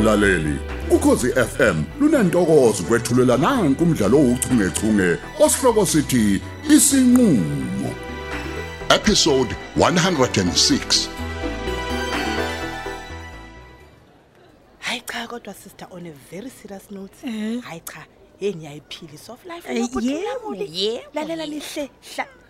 mlaleli ukhosi FM lunantokozo kwethulela nanku umdlalo ouchungechunge osihloko sithi isinqulo episode 106 hayi cha kodwa sister on a very serious note Eh. hayi cha hey ngiyayiphila soft life Eh, yobhuti yebo, Lamuli. yebo, lalela yebo. lihle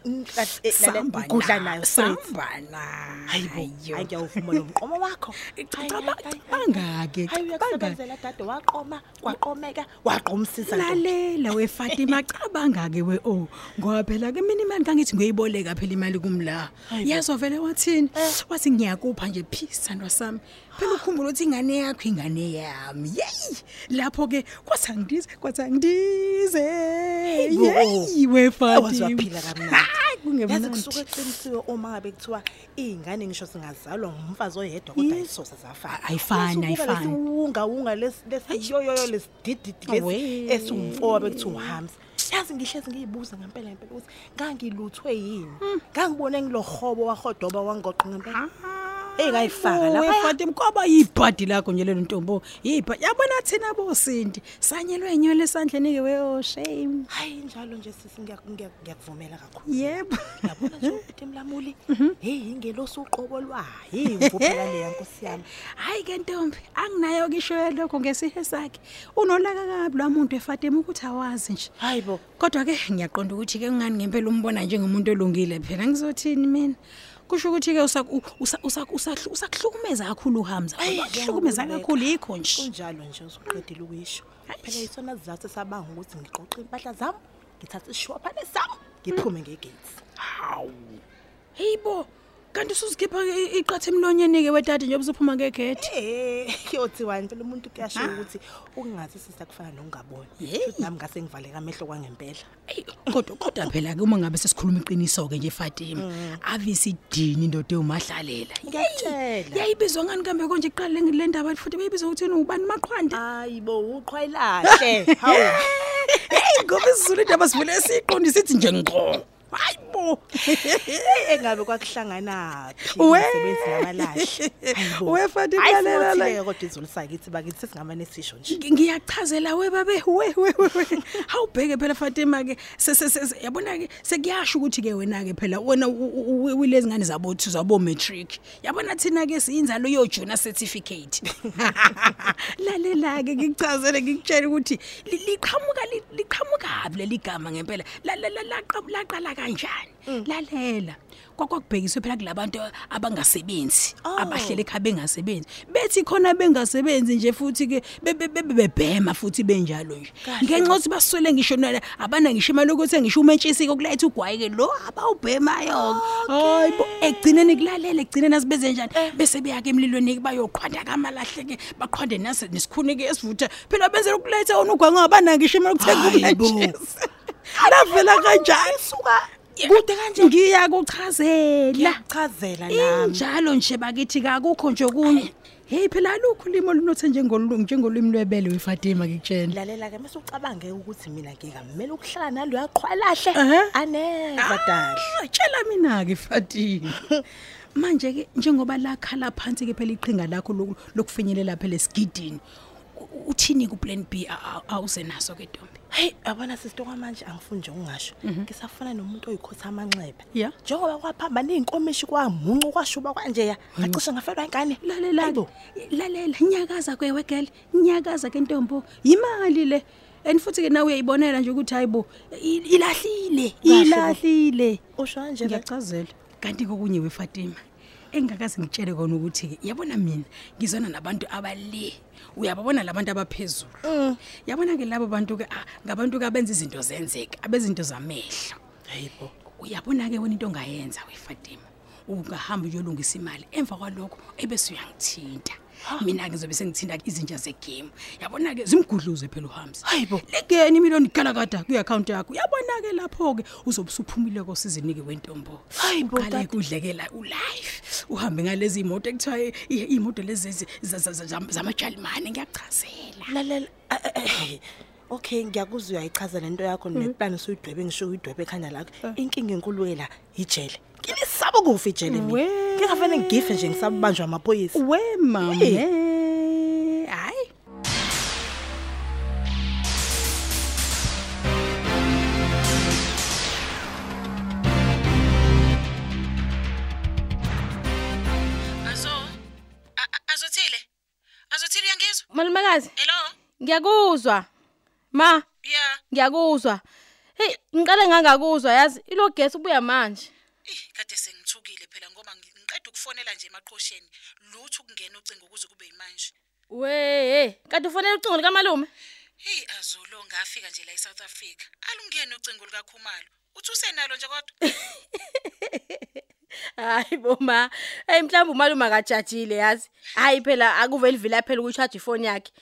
hla mm, kahle, eh, lalela, Samba ngikudla na, nayo straight samba na. hayibo Hayo. hayi ngiyawuvuma lo mqomo wakho Cabanga- cabanga-ke, hayi cabanga. uyakusebenzela dade waqoma kwaqomeka waqomsisa ntombi. lalela wefatima cabanga-ke we o ngoba phela ke mina imali kangithi ngiyoyiboleka phela imali kumla Hayibo. yazo vele wathini Eh. wathi ngiyakupha nje peace sandwa sami phela ukhumbula ukuthi ingane yakho ingane yami yeyi lapho-ke kwathi angidize kwathi angidize Hayibo. yeyi Awazi wefatima waphila kamnandi Hayi, yazi kungemnandi. kusuke eqinisiwe uma ngabe kuthiwa iy'ngane ngisho singazalwa ngumfazi oyedwa kodwa Yes. ayisose zafana Ayifani, ayifani. lesiwunga-wunga lesiyoyoyo lesidididi lesi Awe. esiwumfowa bekuthiwa uhamza yazi ngihlezi ngiyibuza ngempela ngempela ukuthi ngangiluthwe yini ngangibone ngilohobo wahodoba wangoqa ngempela eyi ngayifaka lapha. Fatima kwaba yibhadi lakho nje lelo ntombo. Yibhadi yabona thina bosindi. Sanyelwe inyole esandleni ke we oh shame. Hayi njalo nje sisi ngiya- ngiya- ngiyakuvumela kakhulu. Yebo. Yabona nje ukuthi mlamuli heyi ingelosi uqobolwayo imvuphela leya nkosi yami. Hayi ke ntombi anginayo kisho lokho ngesihe sakhe. Unolaka kabi lwamuntu efatima ukuthi awazi nje. Hayi bo. Kodwa ke ngiyaqonda ukuthi ke ungani ngempela umbona njengomuntu olungile phela. Ngizothini mina? Kusho ukuthi ke usakuhlukumeza kakhulu uhamza Ayi, kuhlukumeza ngiyakhululeka. kakhulu yikho nje. Kunjalo nje usuqedile ukuyisho. Phela yisona sizathu sabanga ukuthi ngiqoqe impahla zami ngithathe isishwaphane sami ngiphume ngegates. Hawu. Heyibo kanti usuzikhipha iqathe emlonyeni-ke wedade njengoba usuphuma ngegedi Eh kuyothiwani phela umuntu kuyasho ukuthi ukungathi sisa kufana nokungaboni. Futhi nami ngase ngivaleka amehlo kwangempela. Kodwa kodwa phela-ke uma ngabe sesikhuluma iqiniso-ke nje fatima avise idini indoda ewumahlalela Ngiyakutshela. yayibizwa ngani kambe konje iqale le ndaba futhi bayibizwa ukuthi ubani? Maqhwanda hayi bo uqhwayelahle. Hawu. Heyi ngoba isizulu indaba sivule siyiqondi sithi nje ngqo. Hayi bo engabe kwakuhlanganaphi We. umsebenzi yamalahle Hayibo. We, Fatima, Hayi, lalela la. futhi-ke kodwa izulu sakithi bakithi sesingamane sisho nje Ngi- ngiyachazela we babe we we we we. awubheke phela Fatima ke se- se- se- se- yabona ke sekuyasho ukuthi ke wena ke phela wena wilezi ngane zabothi zabo matric yabona thina ke siyinzalo yo junior certificate lalela ke ngikuchazele ngikutshela ukuthi li- liqhamuka li- liqhamuka leli gama ngempela La- la- la- laqa- laqala kanjani? Lalela. Kwakwakubhekiswe phela kulabantu abangasebenzi Oh. abahlele ekhaya bengasebenzi. Bethi khona bengasebenzi nje futhi ke be- be- be- bebhema futhi benjalo nje. Kahle. ngenxa yokuthi baswele ngisho nala abana ngisho imali ukuthi ngisho umentshisi ukuletha ugwayi ke lo abawubhemayo. Hayi bo egcineni kulalele egcineni asibenze njani? Bese beya ke emlilweni bayoqhwanda kamalahle ke baqhwande nase nesikhuni ke esivutha. Phela benzela ukuletha wona ugwayi ngabana ngisho imali ukuthenga Hayi bo. umentshisi lavela kanjani suka? Kude kanje? Ngiyakuchazela. Ngiyachazela nami. Injalo nje bakithi kakukho nje okunye. Hey phela alukho ulimo olunothe njengolungu njengolimi lwebele wefatima ngikutshela lalela ke mase ucabange ukuthi mina ngikamele ukuhlala nalo yaqhwalahle Ehhe. aneva dali Ah, tshela mina-ke fatima. Manje-ke njengoba lakhala phansi-ke phela iqhinga lakho loku- lokufinyelela phela esigidini u- uthini ku-plan b a- a- awusenaso-ke ntombi? Heyi yabona sisito kwamanje angifuni nje ungasho ngisafuna nomuntu oyikhotha amanxeba Ya. njengoba kwaphambana iy'nkomishi kwamuncu kwashuba kwanjeya ngacishe ngafelwa ingane lalela Hayibo. lalela nyakaza kwewe gele nyakaza ke ntombo yimali le and futhi ke nawe uyayibonela nje ukuthi hayibo i- ilahlile Kahle bo. ilahlile usho kanje vele? ngiyachazela kanti kokunye wefatima engingakaze ngitshele kona ukuthi-ke yabona mina ngizona nabantu abale uyababona labantu abaphezulu? Yabona-ke labo bantu-ke ah, ngabantu-ke abenza izinto zenzeka abezinto zamehlo. Hayibo uyabona-ke wena into ongayenza wefatima ungahamba uyolungisa imali emva kwalokho ebese uyangithinta. Mina-ke zobe sengithinta izintsha zegame. Yabona-ke zimgudluze phela uhamza. Hayibo. lingeni imiliyoni galakada kwi-akhawunti yakho. Yabona-ke lapho-ke uzobe usuphumile kosizini-ke wentombo Hayibo, uqale tata. kudlekela ulife. Uhambe ngalezi imoto ekuthiwa i- i- iy'moto lezi zi- za- za- za- zam- zamajalimane. Ngiyachazela. Lalela eh, eh, eh, okay ngiyakuzwa uyayichaza lento yakho neplan usuyidwebe ngisho uyidwebe ekhanda lakho. Inkinga enkulu-ke la ijele. ngisaba kufa ijele mina ngingafane ngigife nje ngisabanjwa amaphoyisa. We mama. Hayi. Azo azothile? Azothile uyangizwa? Malumekazi hello? Ngiyakuzwa. Ma. Yeah. Ngiyakuzwa. Hey ngiqale ngangakuzwa yazi ilo gas ubuya manje. Kade sengithukile phela ngoba ngi- ngiqeda ukufonela nje emaqhosheni. Lutho ukungena ucingo ukuze kube yimanje. we kanti ufonela ucingo likamalume Hey azolo ngafika nje la eSouth Africa. Alungene ucingo likaKhumalo. Uthi usenalo nje kodwa. hayi boma hey mhlawumbe umalume akajajile yazi hayi phela akuveli vila phela ukuyicharge ifoni yakhe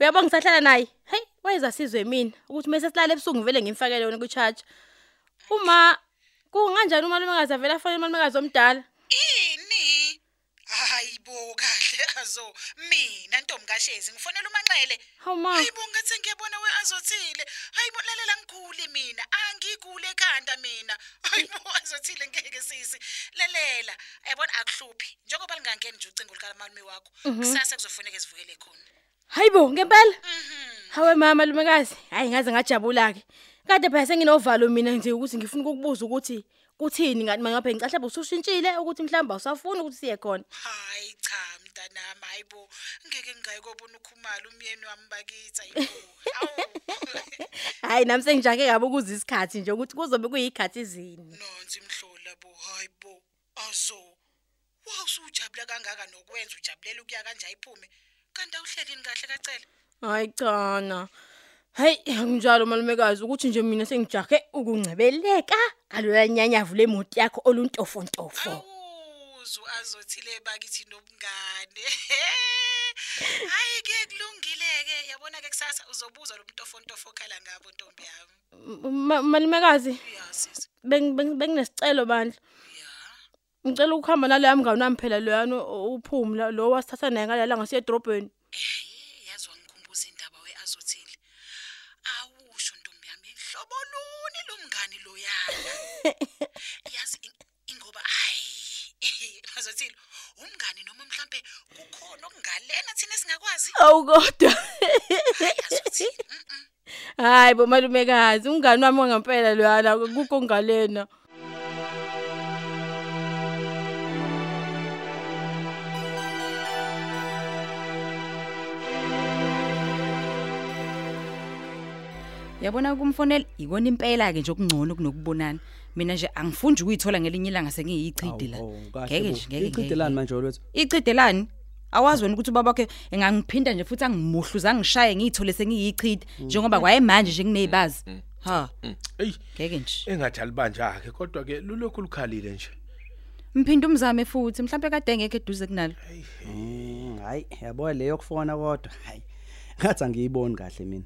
uyabona ngisahlala naye hey wayeza sizwe mina ukuthi mase silale ebusuku ngivele ngimfakele yona kuyicharge uma kunganjani umalume akazavela afone umalumekazi omdala Ini? Hayibo kahle azo. Mina Ntombi kaShezi ngifonela uManxele. Hawu ma. Hayibo ngathi ngiyabona we azothile. Hayibo lalela ngikhule mina. Angikule ekhanda mina. Hayibo azothile ngeke sisi. Lalela. Yabona akuhluphi. Njengoba lingangeni nje ucingo likaMalume wakho. Kusasa kuzofuneka sivukele khona. hayibo ngempela hawe mama lumekazi hayi ngaze ngajabula ke kade phela senginovalo mina nje ukuthi ngifuna ukukubuza ukuthi kuthini ngathi mangaphe ngicahla usushintshile ukuthi mhlawumbe awusafuni ukuthi siye khona Hayi cha mntanami hayibo. Ngeke ngingayi kobona ukhumalo umyeni wami bakithi hayibo. Awu. hayi nami sengijake kabi ukuza isikhathi nje ukuthi kuzobe kuyikhathi zini Nonsi mhlola bo hayibo azo wawusujabula kangaka nokwenza ujabulela ukuya kanje ayiphume kanti awuhlelini kahle kacela hayi chana hayi anginjalo malumekazi ukuthi nje mina sengijake ukuncebeleka aloya nyanyavu lemoti yakho oluntofontofo. Awuzu azothile bakithi nobungane. Hayi ke kulungile ke yabona ke kusasa uzobuza lo mntofontofo khala ngabo ntombi yami. Ma- malumekazi uyasisi beng- beng- benginesicelo bandla. Ya. Ngicela ukuhamba naleya mngane wami phela loyana uphumla lo wasithatha naye ngalala ngasiye edrobheni. Eh, yazi wangikhumbuza indaba weazothile awusho ntombi yami hlobo luni lo mngani loyana yazi in- ingoba hayi azothile umngani noma mhlambe kukhona okungalena thina singakwazi awu kodwa Hayi, azothile mm, mm. hayi bomalumekazi umngane wami wangempela loyana kukho ngalena Yabona kumfonela ikona impela ke nje okungcono kunokubonana. Mina nje angifuni nje ukuyithola ngelinye ilanga sengiyichide la. Ngeke nje ngeke. ichidelani manje olwethu Ichidelani? Awazi wena ukuthi ubaba wakhe engangiphinda nje futhi angimuhluza ngishaye ngiyithole sengiyichide njengoba kwaye manje nje kunezibazi. Ha, Ey, ngeke nje. engathi alibanja ke kodwa ke lulokhu lukhalile nje. Mphinda umzame futhi mhlawumbe kade ngeke eduze kunalo. Mm, hayi yabo leyo kufona kodwa hayi ngathi angiyiboni kahle mina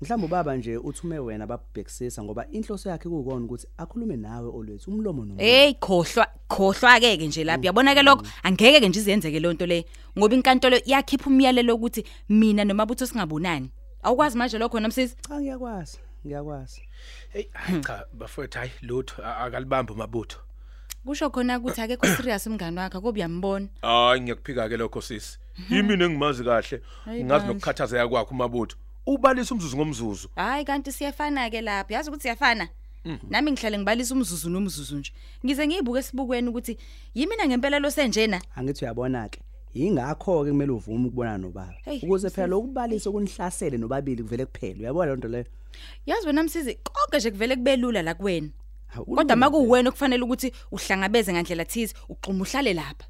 mhlawumbe ubaba nje uthume wena babhekisisa ngoba inhloso yakhe kukona ukuthi akhulume nawe olwethu umlomo nomuntu Hey khohlwa khohlwa ke nje lapha yabona ke lokho angeke ke nje izenzeke lonto le ngoba inkantolo yakhipha umyalelo ukuthi mina nomabutho singabonani awukwazi manje lokho namsisi cha ngiyakwazi ngiyakwazi Hey, hayi cha bafowethu hayi lutho a- akalibambi mabutho. kusho khona ukuthi akekho serious umngani wakhe kuba uyambona Hayi ngiyakuphika ke lokho sisi. Yimini engimazi kahle. Hayi Ngazi bandla. nokukhathazeka kwakho mabutho. Ubalisa umzuzu ngomzuzu. hayi kanti siyafana ke lapha. Yazi ukuthi siyafana? Nami ngihlale ngibalisa umzuzu nomzuzu nje. Ngize ngiyibuke esibukweni ukuthi yimina ngempela lo senjena? Angithi uyabona ke ingakho ke kumele uvume ukubonana nobaba. Ukuze phela lokubalisa okunihlasele nobabili kuvele kuphela uyabona lonto leyo? Yazi wena msizi konke nje kuvele kubelula la kuwena. Kodwa makuwena okufanele ukuthi uhlangabeze ngandlela thize uxuma uhlale lapha.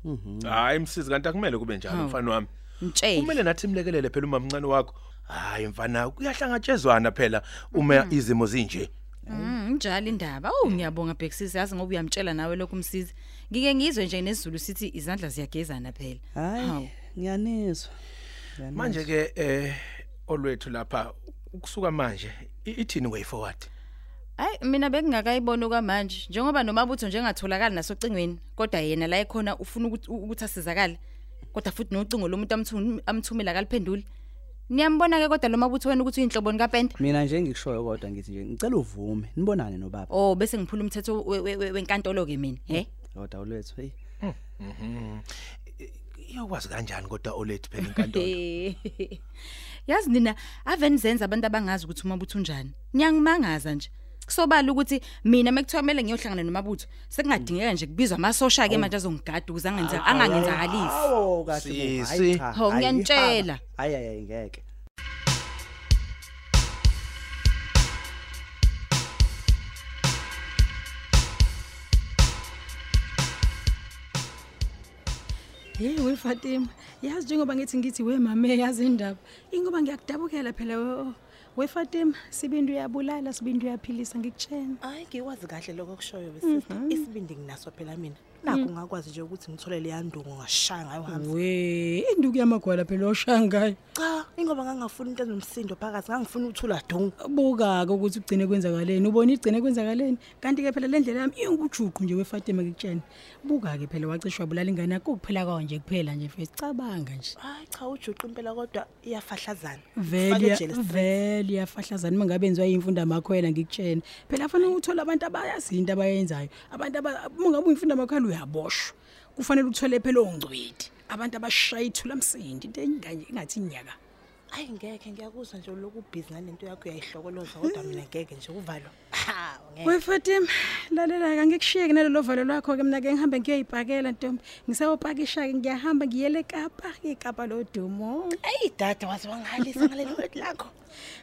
Hayi msisi kanti akumele kube njalo mfana wami. Mtshele Kumele nathi imlekelele phela umamncane wakho. Hayi mfana kuyahlangatshezwana phela uma izimo zinje. Mm, njalo indaba. Oh ngiyabonga Bhexisi yazi ngoba uyamtshela nawe lokhu umsizi. Ngike ngizwe nje nesizulu sithi izandla ziyagezana phela. hayi Hawu. ngiyanizwa Manje ke eh olwethu lapha ukusuka manje ithini way forward. Hayi mina bengingakayibona kwamanje njengoba nomabutho nje engatholakala nasocingweni kodwa yena la ekhona ufuna ukuthi ukuthi asizakale. Kodwa futhi nocingo lomuntu amthumela kaliphenduli. Niyambona ke kodwa lo mabutho wena ukuthi uyinhloboni kaPenta? mina nje ngikushoyo kodwa ngithi nje ngicela uvume nibonane nobaba Oh bese ngiphula umthetho we- we- we- wenkantolo ke mina, he? kodwa olwethu hey Iyokwazi kanjani kodwa olethu phela inkantolo. Yazi nina ave nizenza abantu abangazi ukuthi umabutho unjani. Niyangimangaza nje. kusobala ukuthi mina mekuthiwa kumele ngiyohlangana nomabutho sekungadingeka nje kubizwa amasosha ke manje azongigada ukuze angenza angangenzakalisi awu kahle hayi cha ho ngiyantshela hayi hayi ngeke. Hey we Fatima, yazi njengoba ngithi ngithi we mama yazi indaba. Ingoba ngiyakudabukela phela oh, oh. We- we Fatima, sibindu uyabulala, sibindu uyaphilisa ngikutshena. hayi ngikwazi kahle lokho kushoyo besisister isibindi nginaso phela mina. Nakho ngakwazi nje ukuthi ngithole leya ndungu ngashaya ngayo hambi We, induku yamagwala phela oshangayo. cha ingoba ngangafuni into enomsindo phakathi ngangifuna ukuthula dungu Buka ke ukuthi ugcine kwenzakaleni. Ubona igcine kwenzakaleni. Kanti ke phela le ndlela yami ingujuqu nje we Fatima ngikutshena. Buka ke phela wacishwa bulala ingane yakho kuphela kwawo nje kuphela nje mfethu cabanga nje. hayi cha ujuqa impela kodwa iyafahlazana Vele Fake iya- ejele straight. vele iyafahlazana mangabe enziwa imfundo amakhwela ngikutshena. Phela afanele uthola abantu abayazi into abayenzayo. Abantu aba mungabe uyimfundo amakhwela uyaboshwa. Kufanele uthole phela ongcweti. Abantu abashaya ithula msindi into enganje ingathi inyaka. Hayi ngeke ngiyakuzwa nje lokhu ubhizi ngalento yakho uyayihlokoloza kodwa mina ngeke nje uvalo ha ngeke We Fatima, lalela ke ngikushiyeke nalelo valo lwakho ke mina ke ngihambe ngiyoyibhakela ntombi. Ngisayopakisha ke ngiyahamba ngiyele eKapa, eKapa lo dumo. ayi dada wazi wangihalisa ngaleli holiday lakho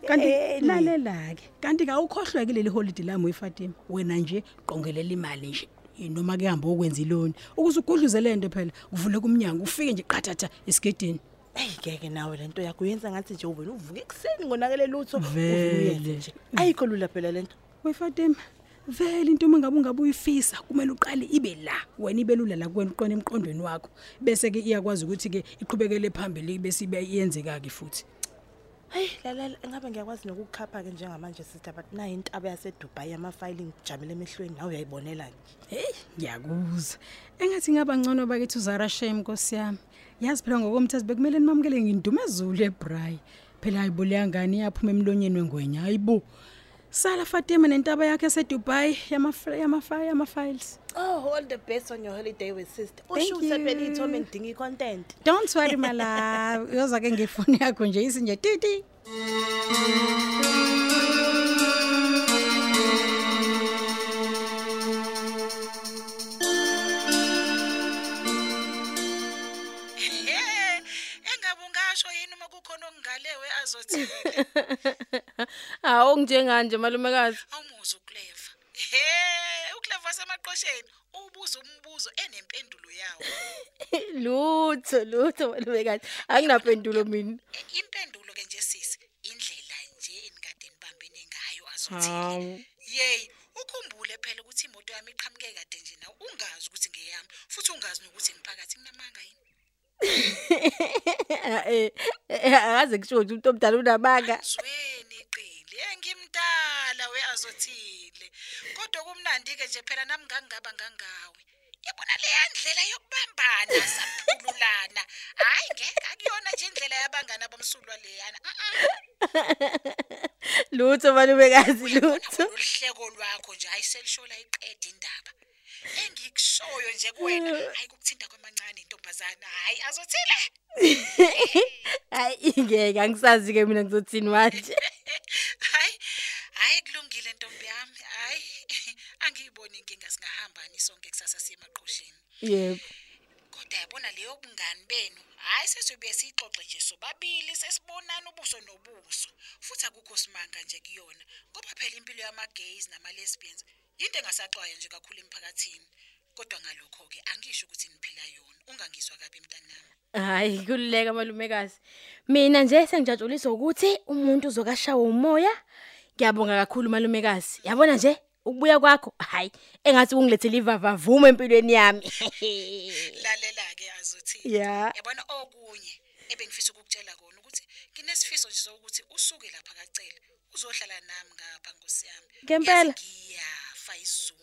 Kanti Eh, lalela ke, kanti ka ukhohlwe ke leli holiday lami weFatima. Wena nje qongelela imali nje. Noma ke hamba ukwenza iloni. Ukuze ugudluze lento phela, uvule kumnyango ufike nje qathatha esigedini. Eyi ngeke nawe lento yakho uyenza ngathi nje wena uvuka ekuseni ngonakele lutho Vele. uvele uyenze nje ayikho lula phela lento WeFatima, vele into uma ngabe ungabe uyifisa kumele uqale ibe la. Wena ibe lula la kuwena uqone emqondweni wakho. Bese ke iyakwazi ukuthi ke iqhubekele phambili bese ibe iyenzeka ke futhi. hayi lalela engabe ngiyakwazi nokukhapha-ke njengamanje sister but nayo intaba yasedubayi amafayili ngijamile emehlweni nawe uyayibonela nje Hey, ngiyakuzwa. Engathi ngaba ngcono bakithi uzara shame Nkosi yami. Yazi phela ngokomthetho bekumele nimamukele ngindumezulu eBray. Phela hayibo leyangane iyaphuma emlonyeni wengwenya. Hayibo. Sala Fatima nentaba yakhe eseDubai yama yama yama files. oh all the best on your holiday with sister Thank ushuthe phela you. iy'thombe ngidinga i-content Don't worry my love. Yoza ke ngefoni yakho nje isinje titi. Ungasho yini uma kukhona okungalewe azothi Hawu njenganje malumekazi. awumuzi ukuleva. He, ukuleva semaqosheni ubuza umbuzo enempendulo yawo. Lutho lutho malumekazi. Anginaphendulo mina. Impendulo ke nje sisi indlela nje enikade nibambene ngayo azothi. Hawu. Yey, ukhumbule phela ukuthi imoto yami iqhamuke kade nje nawe ungazi ukuthi ngeyami futhi ungazi nokuthi ngiphakathi nginamanga yini. Eh akaze kusho ukuthi umuntu omdala unamanga. Zweni iqili, engimdala we azothile. Kodwa kumnandi ke nje phela nami ngangaba ngangawe. Yabona le ndlela yokubambana saphululana. Hayi ngeke akuyona nje indlela yabangana bomsulwa leyana. Lutho malumekazi lutho. Uhleko lwakho nje ayiselishola iqeda indaba. Engikushoyo nje kuwena, hayi kukuthinta kwamancane intombazana. Hayi azothile. Hayi ngeke angisazi ke mina ngizothini manje. Hayi, hayi kulungile ntombi yami. Hayi, angiyiboni inkinga singahambani sonke kusasa semaqosheni. Yebo. Kodwa yabona leyo bungani benu, hayi sesiyobe sixoxe nje sobabili sesibonana ubuso nobuso. Futhi akukho simanga nje kuyona, ngoba phela impilo yama-gays nama-lesbians into engasaxwaya nje kakhulu emphakathini. Kodwa ngalokho ke angisho ukuthi niphila yona. Ungangizwa kabi mntanami. Hayi kululeka malumekazi. Mina nje sengijatshuliswa ukuthi umuntu uzokashawa umoya. Ngiyabonga kakhulu malumekazi. Yabona nje ukubuya kwakho hayi engathi kungilethele ivava vuma empilweni yami. Lalela ke azothi. Ya. Yabona okunye ebengifisa ukukutshela kona ukuthi nginesifiso nje sokuthi usuke lapha kacela uzohlala nami ngapha Nkosi yami. Ngempela? Yazi Ngiyafa isizungu.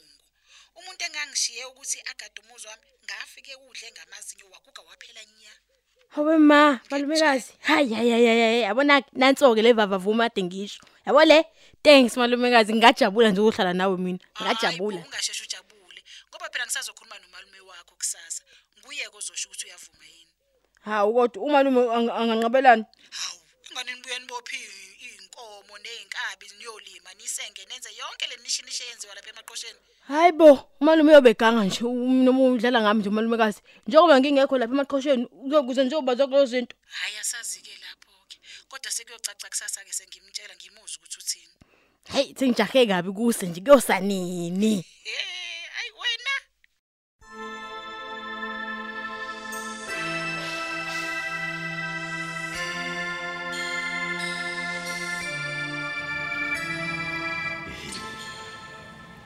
Umuntu engangishiye ukuthi agade umuzi wami ngafike kudle ngamazinyo waguga waphela nya. Hawe ma malumekazi. Hayi hayi hayi hayi yabona nanso ke levava vuma ade ngisho. Yabo le thanks malumekazi ngajabula nje ukuhlala nawe mina. Ngajabula. Hayi, bo, Ungasheshe ujabule ngoba phela ngisazokhuluma nomalume wakho kusasa. Nguye kozosho ukuthi uyavuma yini. Hawu kodwa umalume ang- anganqabelani. Hawu, ingane nibuye nibophe i- iy'nkomo ney'nkabi niyolima nisenge nenze yonke le nishinishe eyenziwa lapha emaqosheni. Hayibo, umalume uyobeganga nje um- noma udlala ngami nje umalumekazi. Njengoba ngingekho lapha emaqhosheni, uzokuze nje ubazwa kulo zinto. Hayi asazi-ke lapho-ke kodwa sekuyocaca kusasa-ke sengimtshela ngimuzwa ukuthi uthini. Hey, sengijahe kabi kuse nje kuyosanini. Eh,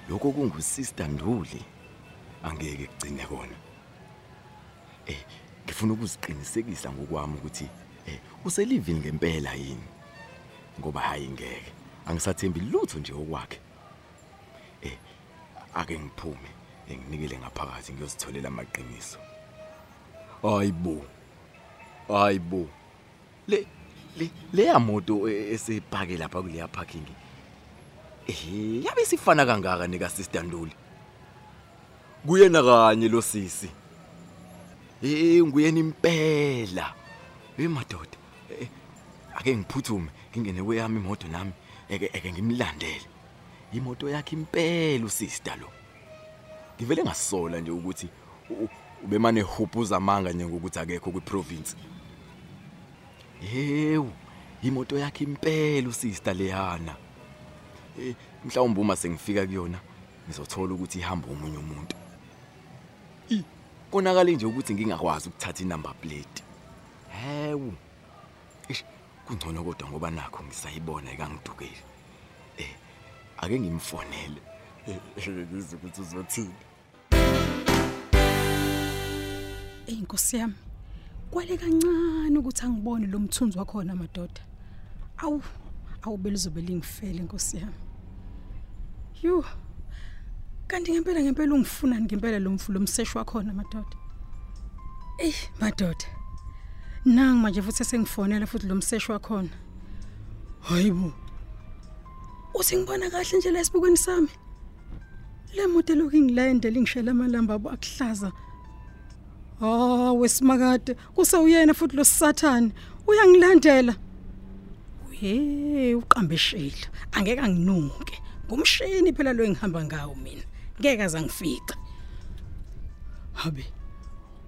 lokho kungusister Nduli. Angeke kugcine kona. Eh ngifuna ukuziqinisekisa ngokwami ukuthi eh uselivini ngempela yini? Ngoba hayi ngeke angisathembi lutho nje okwakhe. Eh ake ngiphume nginikele ngaphakathi ngiyozitholela amaqiniso. Hayibo hayibo le le leya moto e- esepake lapha kuleya parking eh yabe sifana kangaka nika sister Nduli? Kuyena kanye lo sisi? Eh nguyena impela. Hey madoda eh, ake ngiphuthume ngingene kweyami imoto nami eke eke ngimlandele. Imoto yakhe impela usister lo. Ngivele ngasola nje ukuthi ubemane huphuza amanga nje ngokuthi akekho kwiprovince. Yewu, imoto yakhe impela usister leyana. Eh mhlawumbe uma sengifika kuyona ngizothola ukuthi ihamba umunye umuntu. I konakala nje ukuthi ngingakwazi ukuthatha inumber plate. Hewu. Ish kungcono kodwa ngoba nakho ngisayibona ikangidukeli. Eh ake ngimfonele. Ngizwe ukuthi uzothini. Ey Nkosi yami. Kwale kancane ukuthi angibone lo mthunzi wakhona madoda. Awu, awubelizobe lingifele Nkosi yami. Yu. Kanti ngempela ngempela ungifuna ngempela lo mfulo umseshi wakhona madoda. Ey madoda. Nangi manje futhi sengifonela futhi lo mseshi wakhona. Hayibo. Usingibona kahle nje lesibukweni sami. Le moto lokhu ingilandela ingishela amalamba abo akuhlaza. Ah wesimakade kusewuyena futhi lo sathane uyangilandela. Hey uqambeshile angeke anginuke. Ngumshini phela lo engihamba ngawo mina. Ngeke azangifica. Habe.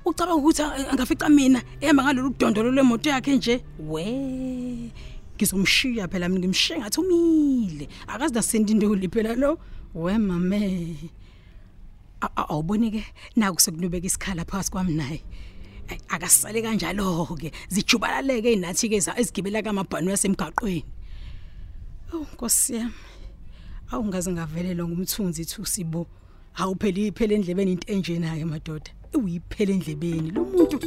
Ucabanga ukuthi a- angafica mina ehamba ngalolu dondolo lwemoto yakhe nje? We. Ngizomshiya phela mina ngimshiya ngathi umile. Akazi nasendinduli phela lo. We mame. A- a- awuboni ke naku sekunubeka isikhala phakathi kwami naye Ay, akasale kanjalo ke zijubalaleke inathi ke ezigibela kamabhanu yasemgaqweni Oh Nkosi yami awungaze ngavelelwa ngumthunzi thusibo awupheli iphele endlebeni into enje naye madoda. Uyiphele endlebeni lo muntu.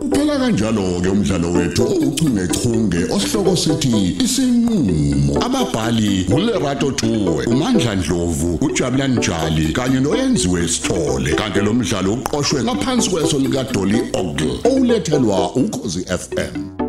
Uphela kanjalo ke umdlalo wethu ouchungechunge osihloko sithi isinqulo ababhali uLerato Tuwe uMandla Dlovu uJabulani Njali kanye noyenziwe Sithole. Kanti lo mdlalo uqoqwwe ngaphansi kweso lika Dolly Ogle olethelwa ukhozi FM